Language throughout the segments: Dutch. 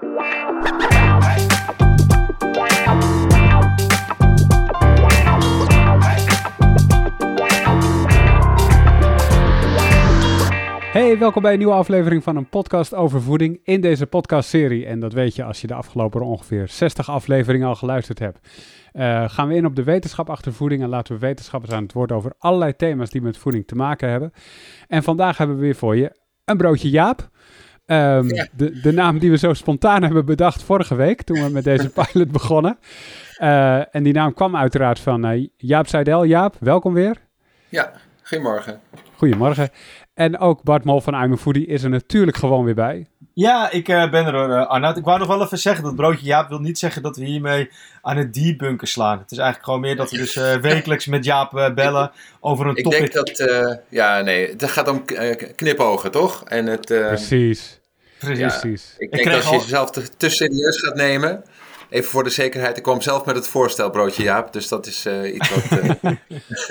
Hey, welkom bij een nieuwe aflevering van een podcast over voeding in deze podcastserie. En dat weet je als je de afgelopen ongeveer 60 afleveringen al geluisterd hebt. Uh, gaan we in op de wetenschap achter voeding en laten we wetenschappers aan het woord over allerlei thema's die met voeding te maken hebben. En vandaag hebben we weer voor je een broodje Jaap. Um, de, de naam die we zo spontaan hebben bedacht vorige week toen we met deze pilot begonnen. Uh, en die naam kwam uiteraard van uh, Jaap Seidel. Jaap, welkom weer. Ja, goedemorgen. Goedemorgen. En ook Bart Mol van I'm Foodie is er natuurlijk gewoon weer bij. Ja, ik uh, ben er hoor, uh, Arnoud. Ik wou nog wel even zeggen, dat broodje Jaap wil niet zeggen dat we hiermee aan het debunken slaan. Het is eigenlijk gewoon meer dat we dus uh, wekelijks met Jaap bellen over een ik topic. Ik denk dat, ja nee, het gaat om knipogen toch? En het, Precies. Precies. Ja, ik denk dat als je jezelf te, te serieus gaat nemen, even voor de zekerheid, ik kwam zelf met het voorstelbroodje, Jaap. Dus dat is uh, iets wat. Uh...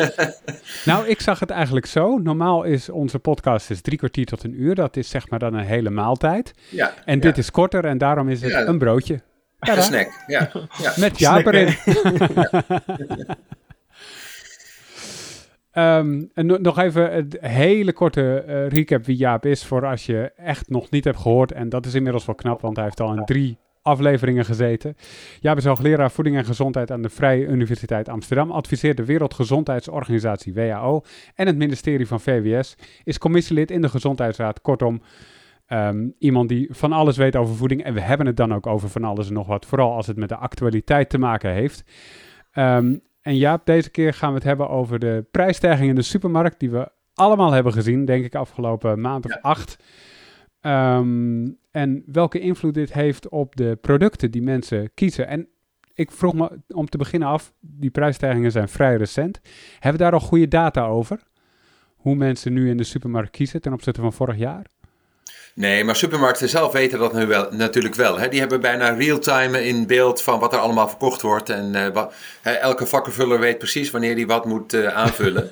nou, ik zag het eigenlijk zo. Normaal is onze podcast is drie kwartier tot een uur. Dat is zeg maar dan een hele maaltijd. Ja, en dit is korter en daarom is het ja. een broodje. Een snack, ja. ja. Met Jaap erin. Um, en nog even een hele korte uh, recap wie Jaap is voor als je echt nog niet hebt gehoord. En dat is inmiddels wel knap, want hij heeft al in drie afleveringen gezeten. Jaap is hoogleraar voeding en gezondheid aan de Vrije Universiteit Amsterdam. Adviseert de Wereldgezondheidsorganisatie WHO en het ministerie van VWS. Is commissielid in de Gezondheidsraad. Kortom, um, iemand die van alles weet over voeding. En we hebben het dan ook over van alles en nog wat. Vooral als het met de actualiteit te maken heeft. Um, en Jaap, deze keer gaan we het hebben over de prijsstijging in de supermarkt. Die we allemaal hebben gezien, denk ik, afgelopen maand of ja. acht. Um, en welke invloed dit heeft op de producten die mensen kiezen. En ik vroeg me om te beginnen af, die prijsstijgingen zijn vrij recent. Hebben we daar al goede data over? Hoe mensen nu in de supermarkt kiezen ten opzichte van vorig jaar? Nee, maar supermarkten zelf weten dat nu wel, natuurlijk wel. Hè. Die hebben bijna real-time in beeld van wat er allemaal verkocht wordt. En uh, wat, hè, elke vakkenvuller weet precies wanneer hij wat moet uh, aanvullen.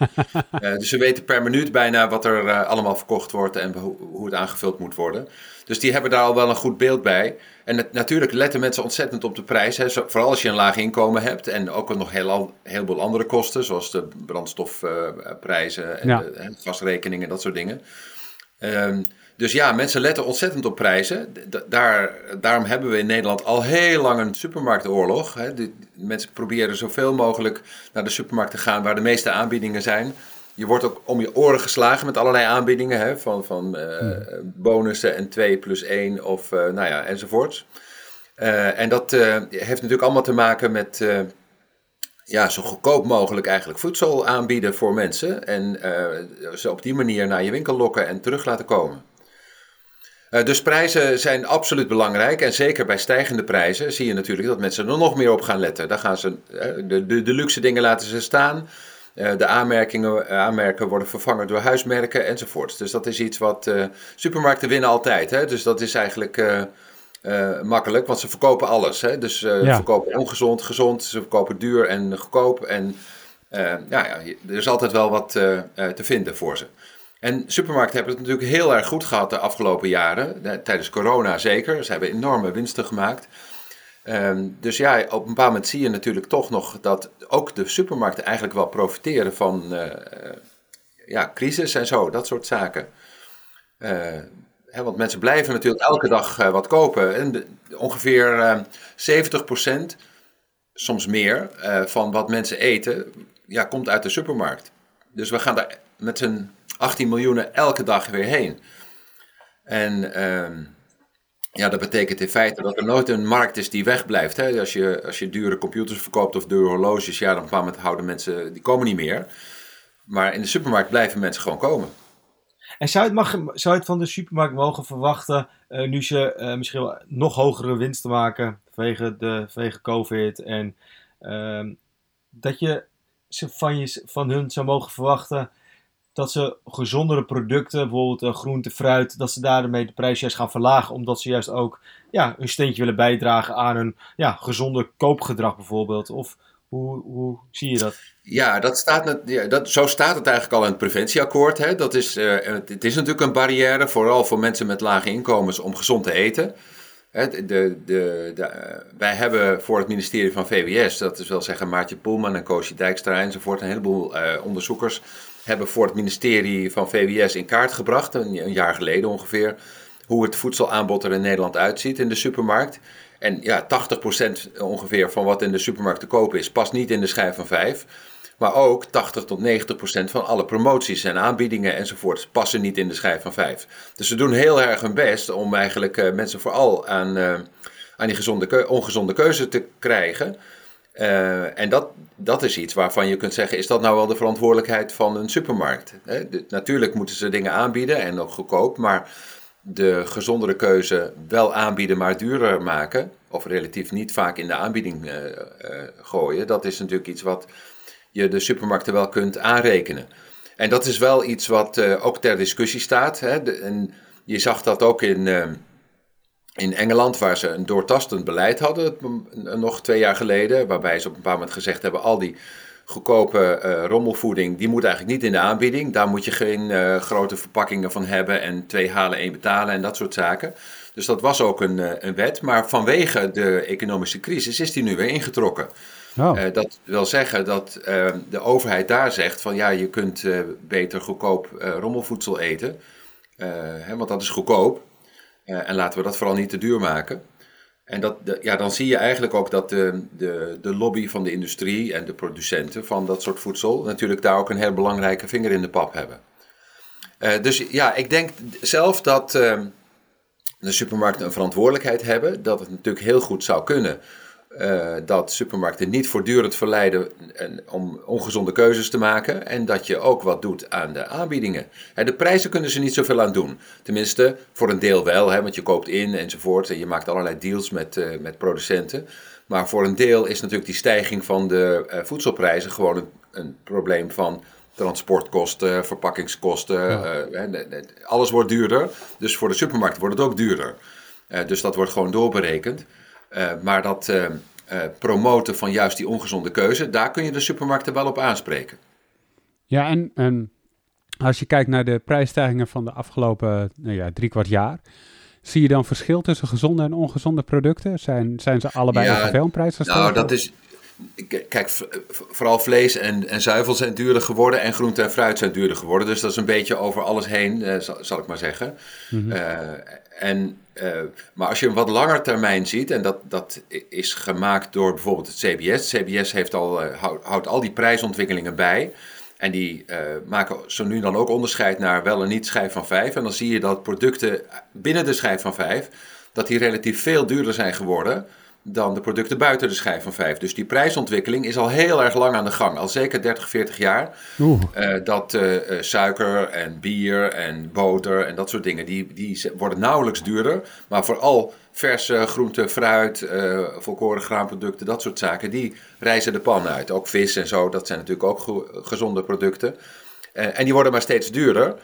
uh, dus ze weten per minuut bijna wat er allemaal verkocht wordt en ho hoe het aangevuld moet worden. Dus die hebben daar al wel een goed beeld bij. En het, natuurlijk letten mensen ontzettend op de prijs. Hè. Vooral als je een laag inkomen hebt. En ook nog heel, heel veel andere kosten. Zoals de brandstofprijzen en ja. de gasrekeningen en dat soort dingen. Um, dus ja, mensen letten ontzettend op prijzen. daar, daarom hebben we in Nederland al heel lang een supermarktoorlog. Hè. De, mensen proberen zoveel mogelijk naar de supermarkt te gaan waar de meeste aanbiedingen zijn. Je wordt ook om je oren geslagen met allerlei aanbiedingen, hè, van, van uh, bonussen en 2 plus 1 of uh, nou ja, enzovoorts. Uh, en dat heeft natuurlijk allemaal te maken met ja, zo goedkoop mogelijk eigenlijk voedsel aanbieden voor mensen. En ze op die manier naar je winkel lokken en terug laten komen. Uh, dus prijzen zijn absoluut belangrijk. En zeker bij stijgende prijzen zie je natuurlijk dat mensen er nog meer op gaan letten. Dan gaan ze uh, de, de, de, luxe dingen laten ze staan. Uh, de aanmerkingen, aanmerken worden vervangen door huismerken enzovoort. Dus dat is iets wat supermarkten winnen altijd. Hè? Dus dat is eigenlijk makkelijk, want ze verkopen alles. Hè? Dus ze ja. verkopen ongezond, gezond. Ze verkopen duur en goedkoop. En ja, ja, er is altijd wel wat te vinden voor ze. En supermarkten hebben het natuurlijk heel erg goed gehad de afgelopen jaren. Tijdens corona zeker. Ze hebben enorme winsten gemaakt. Um, dus ja, op een bepaald moment zie je natuurlijk toch nog dat ook de supermarkten eigenlijk wel profiteren van uh, ja, crisis en zo, dat soort zaken. Uh, hè, want mensen blijven natuurlijk elke dag wat kopen. En ongeveer 70%, soms meer, van wat mensen eten, ja, komt uit de supermarkt. Dus we gaan daar met z'n 18 miljoen elke dag weer heen. En uh, ja, dat betekent in feite dat er nooit een markt is die wegblijft. Hè? Als, je, als je dure computers verkoopt of dure horloges, ja, dan kwam het houden mensen, die komen niet meer. Maar in de supermarkt blijven mensen gewoon komen. En zou mag, zou je het van de supermarkt mogen verwachten, uh, nu ze uh, misschien nog hogere winsten maken vanwege, de, vanwege COVID, en uh, dat je ze van, je van hun zou mogen verwachten dat ze gezondere producten, bijvoorbeeld uh, groente, fruit, dat ze daarmee de prijs juist gaan verlagen, omdat ze juist ook ja, een steentje willen bijdragen aan een ja, gezonder koopgedrag bijvoorbeeld? Of hoe, hoe zie je dat? Ja, dat staat, ja, dat, zo staat het eigenlijk al in het preventieakkoord. Hè. Dat is, uh, het is natuurlijk een barrière, vooral voor mensen met lage inkomens, om gezond te eten. de, de, de, wij hebben voor het ministerie van VWS, dat is wel zeggen Maartje Poelman en Koosje Dijkstra enzovoort, een heleboel onderzoekers hebben voor het ministerie van VWS in kaart gebracht, een, jaar geleden ongeveer, hoe het voedselaanbod er in Nederland uitziet in de supermarkt. En ja, 80% ongeveer van wat in de supermarkt te kopen is, past niet in de schijf van 5. Maar ook 80 tot 90 procent van alle promoties en aanbiedingen enzovoort passen niet in de schijf van 5. Dus ze doen heel erg hun best om eigenlijk uh, mensen vooral aan, uh, aan die gezonde ongezonde keuze te krijgen. Uh, en dat, dat is iets waarvan je kunt zeggen: is dat nou wel de verantwoordelijkheid van een supermarkt? Natuurlijk moeten ze dingen aanbieden en ook goedkoop, maar de gezondere keuze wel aanbieden, maar duurder maken, of relatief niet vaak in de aanbieding uh, uh, gooien, dat is natuurlijk iets wat je de supermarkten wel kunt aanrekenen. En dat is wel iets wat ook ter discussie staat. En je zag dat ook in, in Engeland, waar ze een doortastend beleid hadden, nog twee jaar geleden. Waarbij ze op een bepaald moment gezegd hebben: al die goedkope uh, rommelvoeding, die moet eigenlijk niet in de aanbieding. Daar moet je geen grote verpakkingen van hebben en twee halen, één betalen en dat soort zaken. Dus dat was ook een, een wet. Maar vanwege de economische crisis is die nu weer ingetrokken. Oh. Dat wil zeggen dat de overheid daar zegt van ja, je kunt beter goedkoop rommelvoedsel eten, hè, want dat is goedkoop. En laten we dat vooral niet te duur maken. En dat, ja, dan zie je eigenlijk ook dat de, de, de lobby van de industrie en de producenten van dat soort voedsel natuurlijk daar ook een heel belangrijke vinger in de pap hebben. dus ja, ik denk zelf dat de supermarkten een verantwoordelijkheid hebben, dat het natuurlijk heel goed zou kunnen uh, dat supermarkten niet voortdurend verleiden om ongezonde keuzes te maken. En dat je ook wat doet aan de aanbiedingen. de prijzen kunnen ze niet zoveel aan doen. Tenminste, voor een deel wel, hè, want je koopt in enzovoort. En je maakt allerlei deals met, uh, met producenten. Maar voor een deel is natuurlijk die stijging van de uh, voedselprijzen gewoon een, een, probleem van transportkosten, verpakkingskosten. Ja. alles wordt duurder. Dus voor de supermarkt wordt het ook duurder. dus dat wordt gewoon doorberekend. Uh, maar dat uh, uh, promoten van juist die ongezonde keuze, daar kun je de supermarkten wel op aanspreken. Ja, en, en als je kijkt naar de prijsstijgingen van de afgelopen nou ja, drie kwart jaar, zie je dan verschil tussen gezonde en ongezonde producten? Zijn, zijn ze allebei ja, ongeveer een prijs gestegen? Nou, dat is, Kijk, vooral vlees en, en zuivel zijn duurder geworden en groente en fruit zijn duurder geworden. Dus dat is een beetje over alles heen, uh, zal, zal, ik maar zeggen. Mm -hmm. uh, en, uh, maar als je een wat langer termijn ziet, en dat, dat is gemaakt door bijvoorbeeld het CBS. Het CBS heeft al, houdt, houdt al die prijsontwikkelingen bij. En die maken zo nu dan ook onderscheid naar wel en niet schijf van 5. En dan zie je dat producten binnen de schijf van 5, dat die relatief veel duurder zijn geworden dan de producten buiten de schijf van 5. Dus die prijsontwikkeling is al heel erg lang aan de gang. Al zeker 30, 40 jaar. Uh, dat uh, suiker en bier en boter en dat soort dingen, die, die worden nauwelijks duurder. Maar vooral verse groente, fruit, uh, volkoren graanproducten, dat soort zaken, die reizen de pan uit. Ook vis en zo, dat zijn natuurlijk ook gezonde producten. en die worden maar steeds duurder.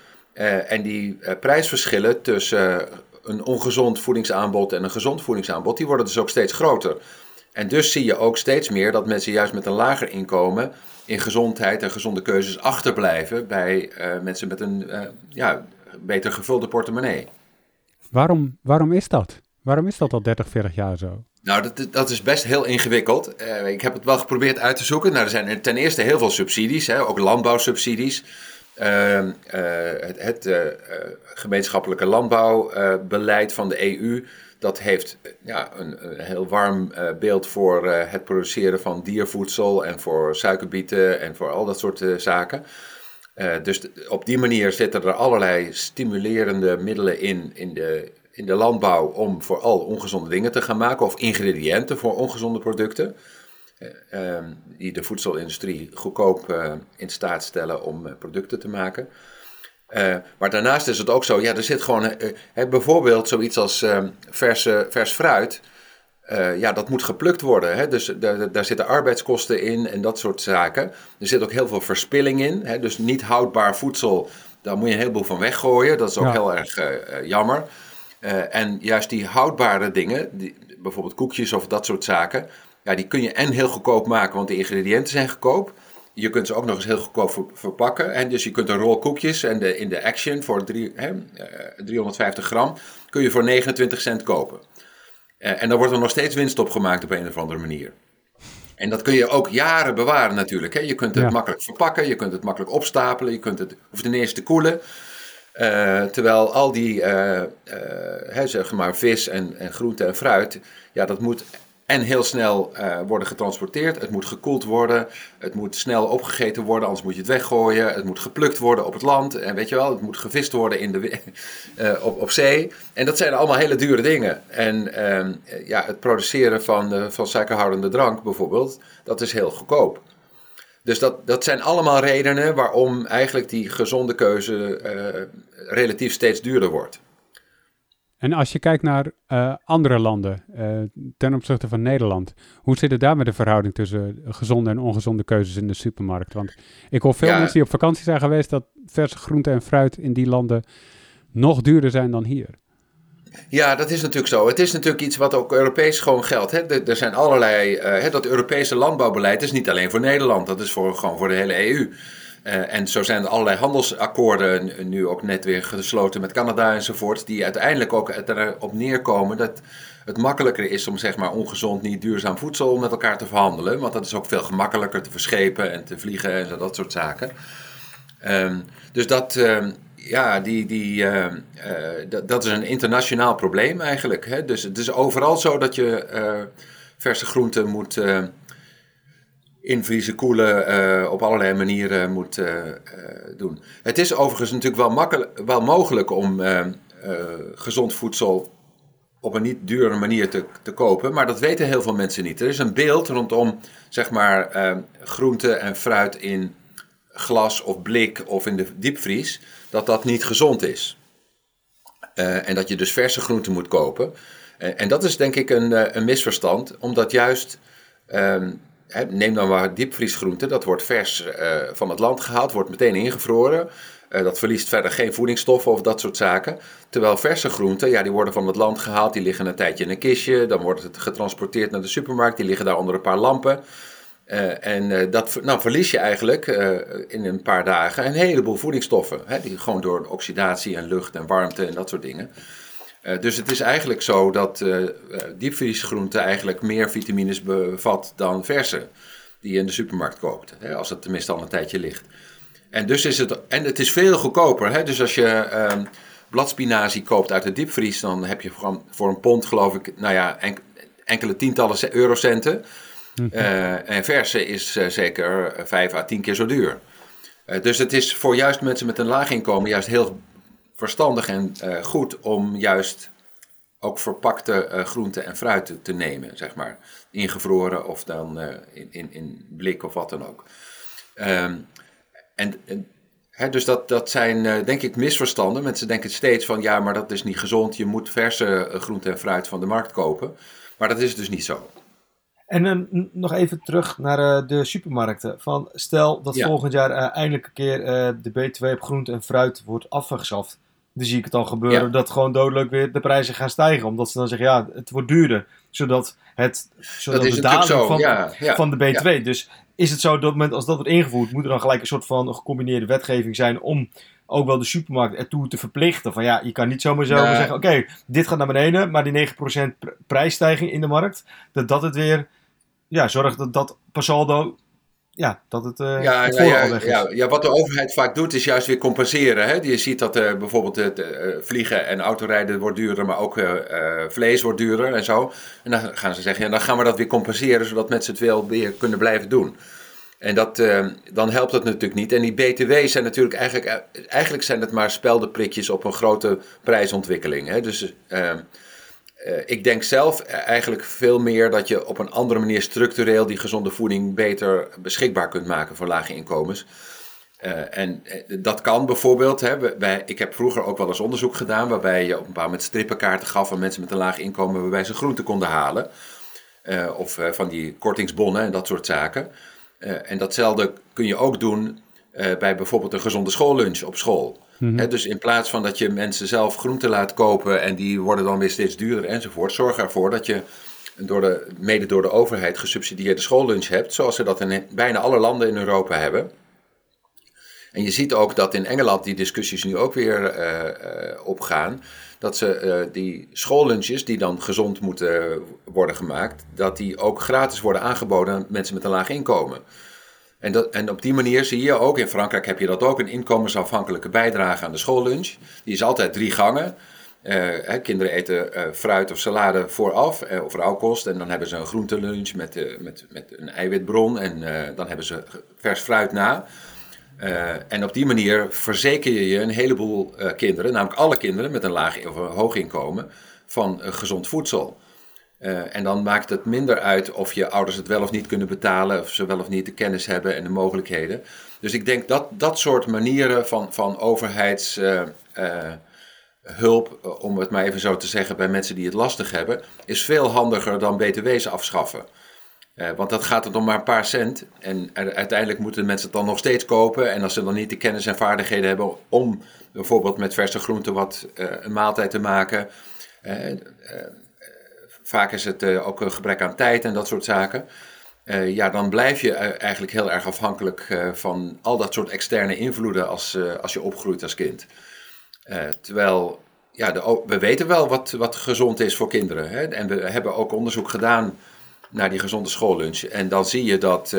en die prijsverschillen tussen een ongezond voedingsaanbod en een gezond voedingsaanbod, die worden dus ook steeds groter. En dus zie je ook steeds meer dat mensen juist met een lager inkomen in gezondheid en gezonde keuzes achterblijven bij uh, mensen met een uh, ja, beter gevulde portemonnee. Waarom, waarom is dat? Waarom is dat al 30, 40 jaar zo? Nou, dat, dat is best heel ingewikkeld. Uh, ik heb het wel geprobeerd uit te zoeken. Nou, er zijn ten eerste heel veel subsidies, hè, ook landbouwsubsidies. Ehm, het, het gemeenschappelijke landbouwbeleid van de EU. Dat heeft ja, een, een heel warm beeld voor het produceren van diervoedsel en voor suikerbieten en voor al dat soort zaken. dus op die manier zitten er allerlei stimulerende middelen in, in de, in de landbouw om vooral ongezonde dingen te gaan maken of ingrediënten voor ongezonde producten. Ehm, die de voedselindustrie goedkoop in staat stellen om producten te maken. Uh, maar daarnaast is het ook zo, ja, er zit gewoon uh, bijvoorbeeld zoiets als uh, verse, vers fruit. ja, dat moet geplukt worden. Hè? Dus daar, daar zitten arbeidskosten in en dat soort zaken. Er zit ook heel veel verspilling in. Hè? Dus niet houdbaar voedsel, daar moet je een heleboel van weggooien. Dat is ook ja. heel erg jammer. en juist die houdbare dingen, die, bijvoorbeeld koekjes of dat soort zaken, ja, die kun je en heel goedkoop maken, want de ingrediënten zijn goedkoop je kunt ze ook nog eens heel goedkoop verpakken. En dus je kunt een rol koekjes en de, in de Action voor drie, hè, 350 eh, gram kun je voor 29 cent kopen. en dan wordt er nog steeds winst op gemaakt op een of andere manier. En dat kun je ook jaren bewaren natuurlijk. Hè. Je kunt het makkelijk verpakken, je kunt het makkelijk opstapelen, je kunt het, hoeft ten eerste te koelen. Uh, terwijl al die uh, uh, zeg maar vis en, en groente en fruit, ja, dat moet en heel snel worden getransporteerd. Het moet gekoeld worden, het moet snel opgegeten worden, anders moet je het weggooien. Het moet geplukt worden op het land en weet je wel, het moet gevist worden in de, op, op zee. En dat zijn allemaal hele dure dingen. En ehm, ja, het produceren van, van suikerhoudende drank bijvoorbeeld, dat is heel goedkoop. Dus dat, dat zijn allemaal redenen waarom eigenlijk die gezonde keuze relatief steeds duurder wordt. En als je kijkt naar uh, andere landen uh, ten opzichte van Nederland, hoe zit het daar met de verhouding tussen gezonde en ongezonde keuzes in de supermarkt? Want ik hoor veel mensen die op vakantie zijn geweest dat verse groente en fruit in die landen nog duurder zijn dan hier. Ja, dat is natuurlijk zo. Het is natuurlijk iets wat ook Europees gewoon geldt. Hè. Er, zijn allerlei. Uh, dat Europese landbouwbeleid is niet alleen voor Nederland, dat is voor, gewoon voor de hele EU. Eh, en zo zijn er allerlei handelsakkoorden nu ook net weer gesloten met Canada enzovoort, die uiteindelijk ook erop neerkomen dat het makkelijker is om zeg maar ongezond, niet duurzaam voedsel met elkaar te verhandelen. Want dat is ook veel gemakkelijker te verschepen en te vliegen en dat soort zaken. Um, dus dat, um, ja, die, die, uh, uh, dat is een internationaal probleem eigenlijk. Hè? Dus het is overal zo dat je uh, verse groenten moet invriezen, koelen, op allerlei manieren moet doen. Het is overigens natuurlijk wel, makkelijk, wel mogelijk om gezond voedsel op een niet dure manier te, te kopen, maar dat weten heel veel mensen niet. Er is een beeld rondom zeg maar groenten en fruit in glas of blik of in de diepvries dat dat niet gezond is. En dat je dus verse groenten moet kopen. En dat is denk ik een, een misverstand, omdat juist, ehm, neem dan maar diepvriesgroenten, dat wordt vers van het land gehaald, wordt meteen ingevroren. dat verliest verder geen voedingsstoffen of dat soort zaken. Terwijl verse groenten, ja, die worden van het land gehaald, die liggen een tijdje in een kistje, dan wordt het getransporteerd naar de supermarkt, die liggen daar onder een paar lampen. Uh, en uh, dat nou, verlies je eigenlijk in een paar dagen een heleboel voedingsstoffen. Hè, die gewoon door oxidatie en lucht en warmte en dat soort dingen. Dus het is eigenlijk zo dat diepvriesgroente eigenlijk meer vitamines bevat dan verse. Die je in de supermarkt koopt. Hè, als het tenminste al een tijdje ligt. En, dus is het, en het is veel goedkoper. Hè, dus als je ehm, bladspinazie koopt uit de diepvries. Dan heb je voor, voor een pond geloof ik nou ja, enkele tientallen eurocenten. Uh, en verse is uh, zeker 5 à 10 keer zo duur. Uh, dus het is voor juist mensen met een laag inkomen juist heel verstandig en goed om juist ook verpakte groenten en fruit te, te, nemen, zeg maar. Ingevroren of dan in, in, in blik of wat dan ook. Um, en, en dus dat, dat zijn denk ik misverstanden. Mensen denken steeds van ja, maar dat is niet gezond. Je moet verse groenten en fruit van de markt kopen. Maar dat is dus niet zo. En uh, nog even terug naar uh, de supermarkten. Van, stel dat ja. volgend jaar uh, eindelijk een keer de B2 op groente en fruit wordt afgeschaft. Dan zie ik het al gebeuren ja. dat gewoon dodelijk weer de prijzen gaan stijgen. Omdat ze dan zeggen, ja, het wordt duurder. Zodat, het, zodat dat de daling van, ja, van de B2. Dus is het zo dat moment als dat wordt ingevoerd, moet er dan gelijk een soort van gecombineerde wetgeving zijn om ook wel de supermarkt ertoe te verplichten. Van ja, je kan niet zomaar zo nee. zeggen, oké, okay, dit gaat naar beneden, maar die 9% prijsstijging in de markt, dat dat het weer ja, zorg dat dat per saldo ja, dat het, uh, ja, het ja, ja, ja, ja, wat de overheid vaak doet is juist weer compenseren. Hè? Je ziet dat uh, bijvoorbeeld het uh, vliegen en autorijden wordt duurder, maar ook vlees wordt duurder en zo. En dan gaan ze zeggen, ja, dan gaan we dat weer compenseren, zodat mensen het wel weer kunnen blijven doen. En dat, dan helpt dat natuurlijk niet. En die BTW zijn natuurlijk eigenlijk, eigenlijk zijn het maar speldenprikjes op een grote prijsontwikkeling. Hè? Dus ik denk zelf eigenlijk veel meer dat je op een andere manier structureel die gezonde voeding beter beschikbaar kunt maken voor lage inkomens. Uh, en dat kan bijvoorbeeld, hè, ik heb vroeger ook wel eens onderzoek gedaan waarbij je op een bepaald moment strippenkaarten gaf aan mensen met een laag inkomen waarbij ze groenten konden halen. Of van die kortingsbonnen en dat soort zaken. en datzelfde kun je ook doen bij bijvoorbeeld een gezonde schoollunch op school. Mm dus in plaats van dat je mensen zelf groenten laat kopen en die worden dan weer steeds duurder enzovoort, zorg ervoor dat je door de, mede door de overheid gesubsidieerde schoollunch hebt, zoals ze dat in bijna alle landen in Europa hebben. En je ziet ook dat in Engeland die discussies nu ook weer uh, opgaan. Dat ze die schoollunches, die dan gezond moeten worden gemaakt, dat die ook gratis worden aangeboden aan mensen met een laag inkomen. En, en op die manier zie je ook, in Frankrijk heb je dat ook, een inkomensafhankelijke bijdrage aan de schoollunch. Die is altijd drie gangen. hè, kinderen eten fruit of salade vooraf of rauwkost. En dan hebben ze een groentelunch met, met, met een eiwitbron. En dan hebben ze vers fruit na. Uh, en op die manier verzeker je je een heleboel uh, kinderen, namelijk alle kinderen met een laag of een hoog inkomen, van uh, gezond voedsel. En dan maakt het minder uit of je ouders het wel of niet kunnen betalen, of ze wel of niet de kennis hebben en de mogelijkheden. Dus ik denk dat dat soort manieren van, van overheidshulp, om het maar even zo te zeggen, bij mensen die het lastig hebben, is veel handiger dan btw's afschaffen. Want dat gaat het om maar een paar cent. En uiteindelijk moeten mensen het dan nog steeds kopen. En als ze dan niet de kennis en vaardigheden hebben om bijvoorbeeld met verse groenten wat een maaltijd te maken. Vaak is het ook een gebrek aan tijd en dat soort zaken. ja, dan blijf je eigenlijk heel erg afhankelijk van al dat soort externe invloeden als, als je opgroeit als kind. terwijl ja, de, we weten wel wat, wat gezond is voor kinderen. Hè? En we hebben ook onderzoek gedaan naar die gezonde schoollunch. En dan zie je dat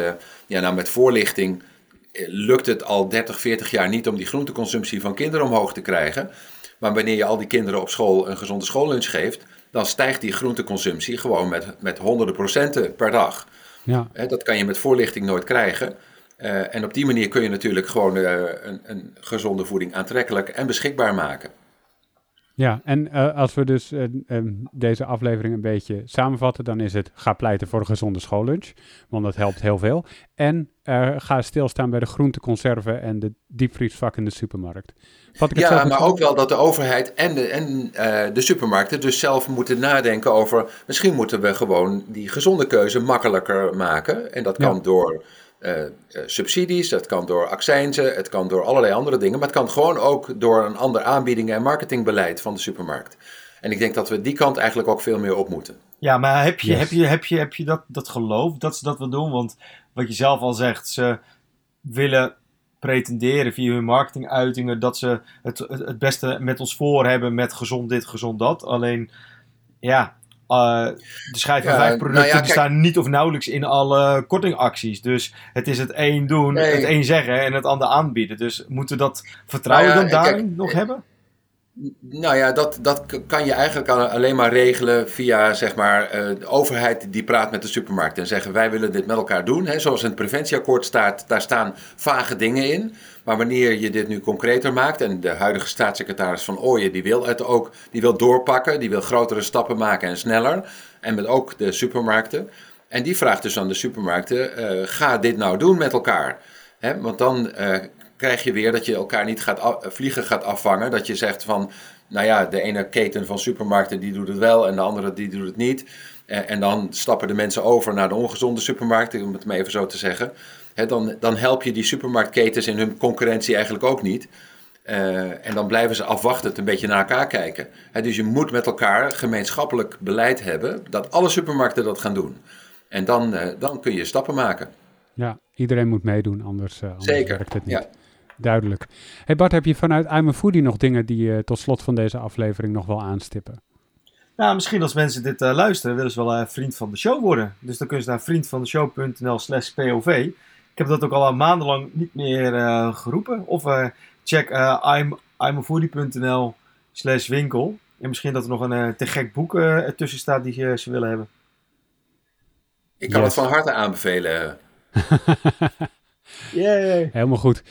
ja, nou met voorlichting eh, lukt het al 30, 40 jaar niet om die groenteconsumptie van kinderen omhoog te krijgen. Maar wanneer je al die kinderen op school een gezonde schoollunch geeft, dan stijgt die groenteconsumptie gewoon met, met honderden procenten per dag. Ja. dat kan je met voorlichting nooit krijgen. Uh, en op die manier kun je natuurlijk gewoon uh, een, een gezonde voeding aantrekkelijk en beschikbaar maken. Ja, en uh, als we dus uh, um, deze aflevering een beetje samenvatten, dan is het ga pleiten voor een gezonde schoollunch, want dat helpt heel veel. En uh, ga stilstaan bij de groenteconserven en de diepvriesvak in de supermarkt. Wat ik ja, maar ook wel dat de overheid en, de, en de supermarkten dus zelf moeten nadenken over, misschien moeten we gewoon die gezonde keuze makkelijker maken. En dat kan ja. door uh, subsidies, dat kan door accijnzen, het kan door allerlei andere dingen, maar het kan gewoon ook door een ander aanbiedingen- en marketingbeleid van de supermarkt. En ik denk dat we die kant eigenlijk ook veel meer op moeten. Ja, maar heb je, heb je, heb je, heb je dat, dat geloof dat ze dat willen doen? Want wat je zelf al zegt, ze willen pretenderen via hun marketinguitingen dat ze het, het, het beste met ons voor hebben met gezond dit, gezond dat. Alleen, ja, uh, de schijf van vijf producten nou ja, die staan niet of nauwelijks in alle kortingacties. Dus het is het één doen, het één zeggen en het ander aanbieden. Dus moeten we dat vertrouwen nou ja, dan daarin nog hebben? Nou ja, dat, dat kan je eigenlijk alleen maar regelen via zeg maar, uh, de overheid die praat met de supermarkt en zeggen wij willen dit met elkaar doen. Hè. Zoals in het preventieakkoord staat, daar staan vage dingen in. Maar wanneer je dit nu concreter maakt, en de huidige staatssecretaris van Ooyen die wil het ook, die wil doorpakken, die wil grotere stappen maken en sneller. En met ook de supermarkten. En die vraagt dus aan de supermarkten, uh, ga dit nou doen met elkaar. Hè, want dan uh, krijg je weer dat je elkaar niet gaat vliegen gaat afvangen. Dat je zegt van, nou ja, de ene keten van supermarkten die doet het wel en de andere die doet het niet. Uh, en dan stappen de mensen over naar de ongezonde supermarkten, om het maar even zo te zeggen dan, dan help je die supermarktketens in hun concurrentie eigenlijk ook niet. Uh, en dan blijven ze afwachtend een beetje naar elkaar kijken. dus je moet met elkaar gemeenschappelijk beleid hebben dat alle supermarkten dat gaan doen. En dan, uh, dan kun je stappen maken. Ja, iedereen moet meedoen, anders, uh, anders Zeker, werkt het niet. Ja. Duidelijk. Hey Bart, heb je vanuit I'm a Foodie nog dingen die je tot slot van deze aflevering nog wel aanstippen? Nou, misschien als mensen dit luisteren, willen ze wel vriend van de show worden. Dus dan kunnen ze naar vriendvandeshow.nl slash POV. Ik heb dat ook al maandenlang niet meer uh, geroepen. Of uh, check uh, I'm, imafoodie.nl slash winkel. En misschien dat er nog een te gek boek ertussen staat die ze willen hebben. Ik kan yes. het van harte aanbevelen. Yay. Helemaal goed.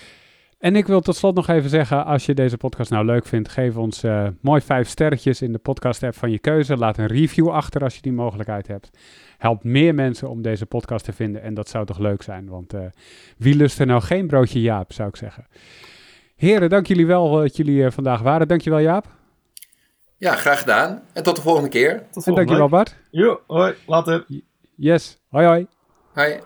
En ik wil tot slot nog even zeggen, als je deze podcast nou leuk vindt, geef ons uh, mooi vijf sterretjes in de podcast app van je keuze. Laat een review achter als je die mogelijkheid hebt. Helpt meer mensen om deze podcast te vinden en dat zou toch leuk zijn, want uh, wie lust er nou geen broodje Jaap, zou ik zeggen. Heren, dank jullie wel dat jullie uh, vandaag waren. Dankjewel Jaap. Ja, graag gedaan. En tot de volgende keer. Tot en dankjewel Bart. Jo, hoi, later. Yes, hoi hoi. Hoi.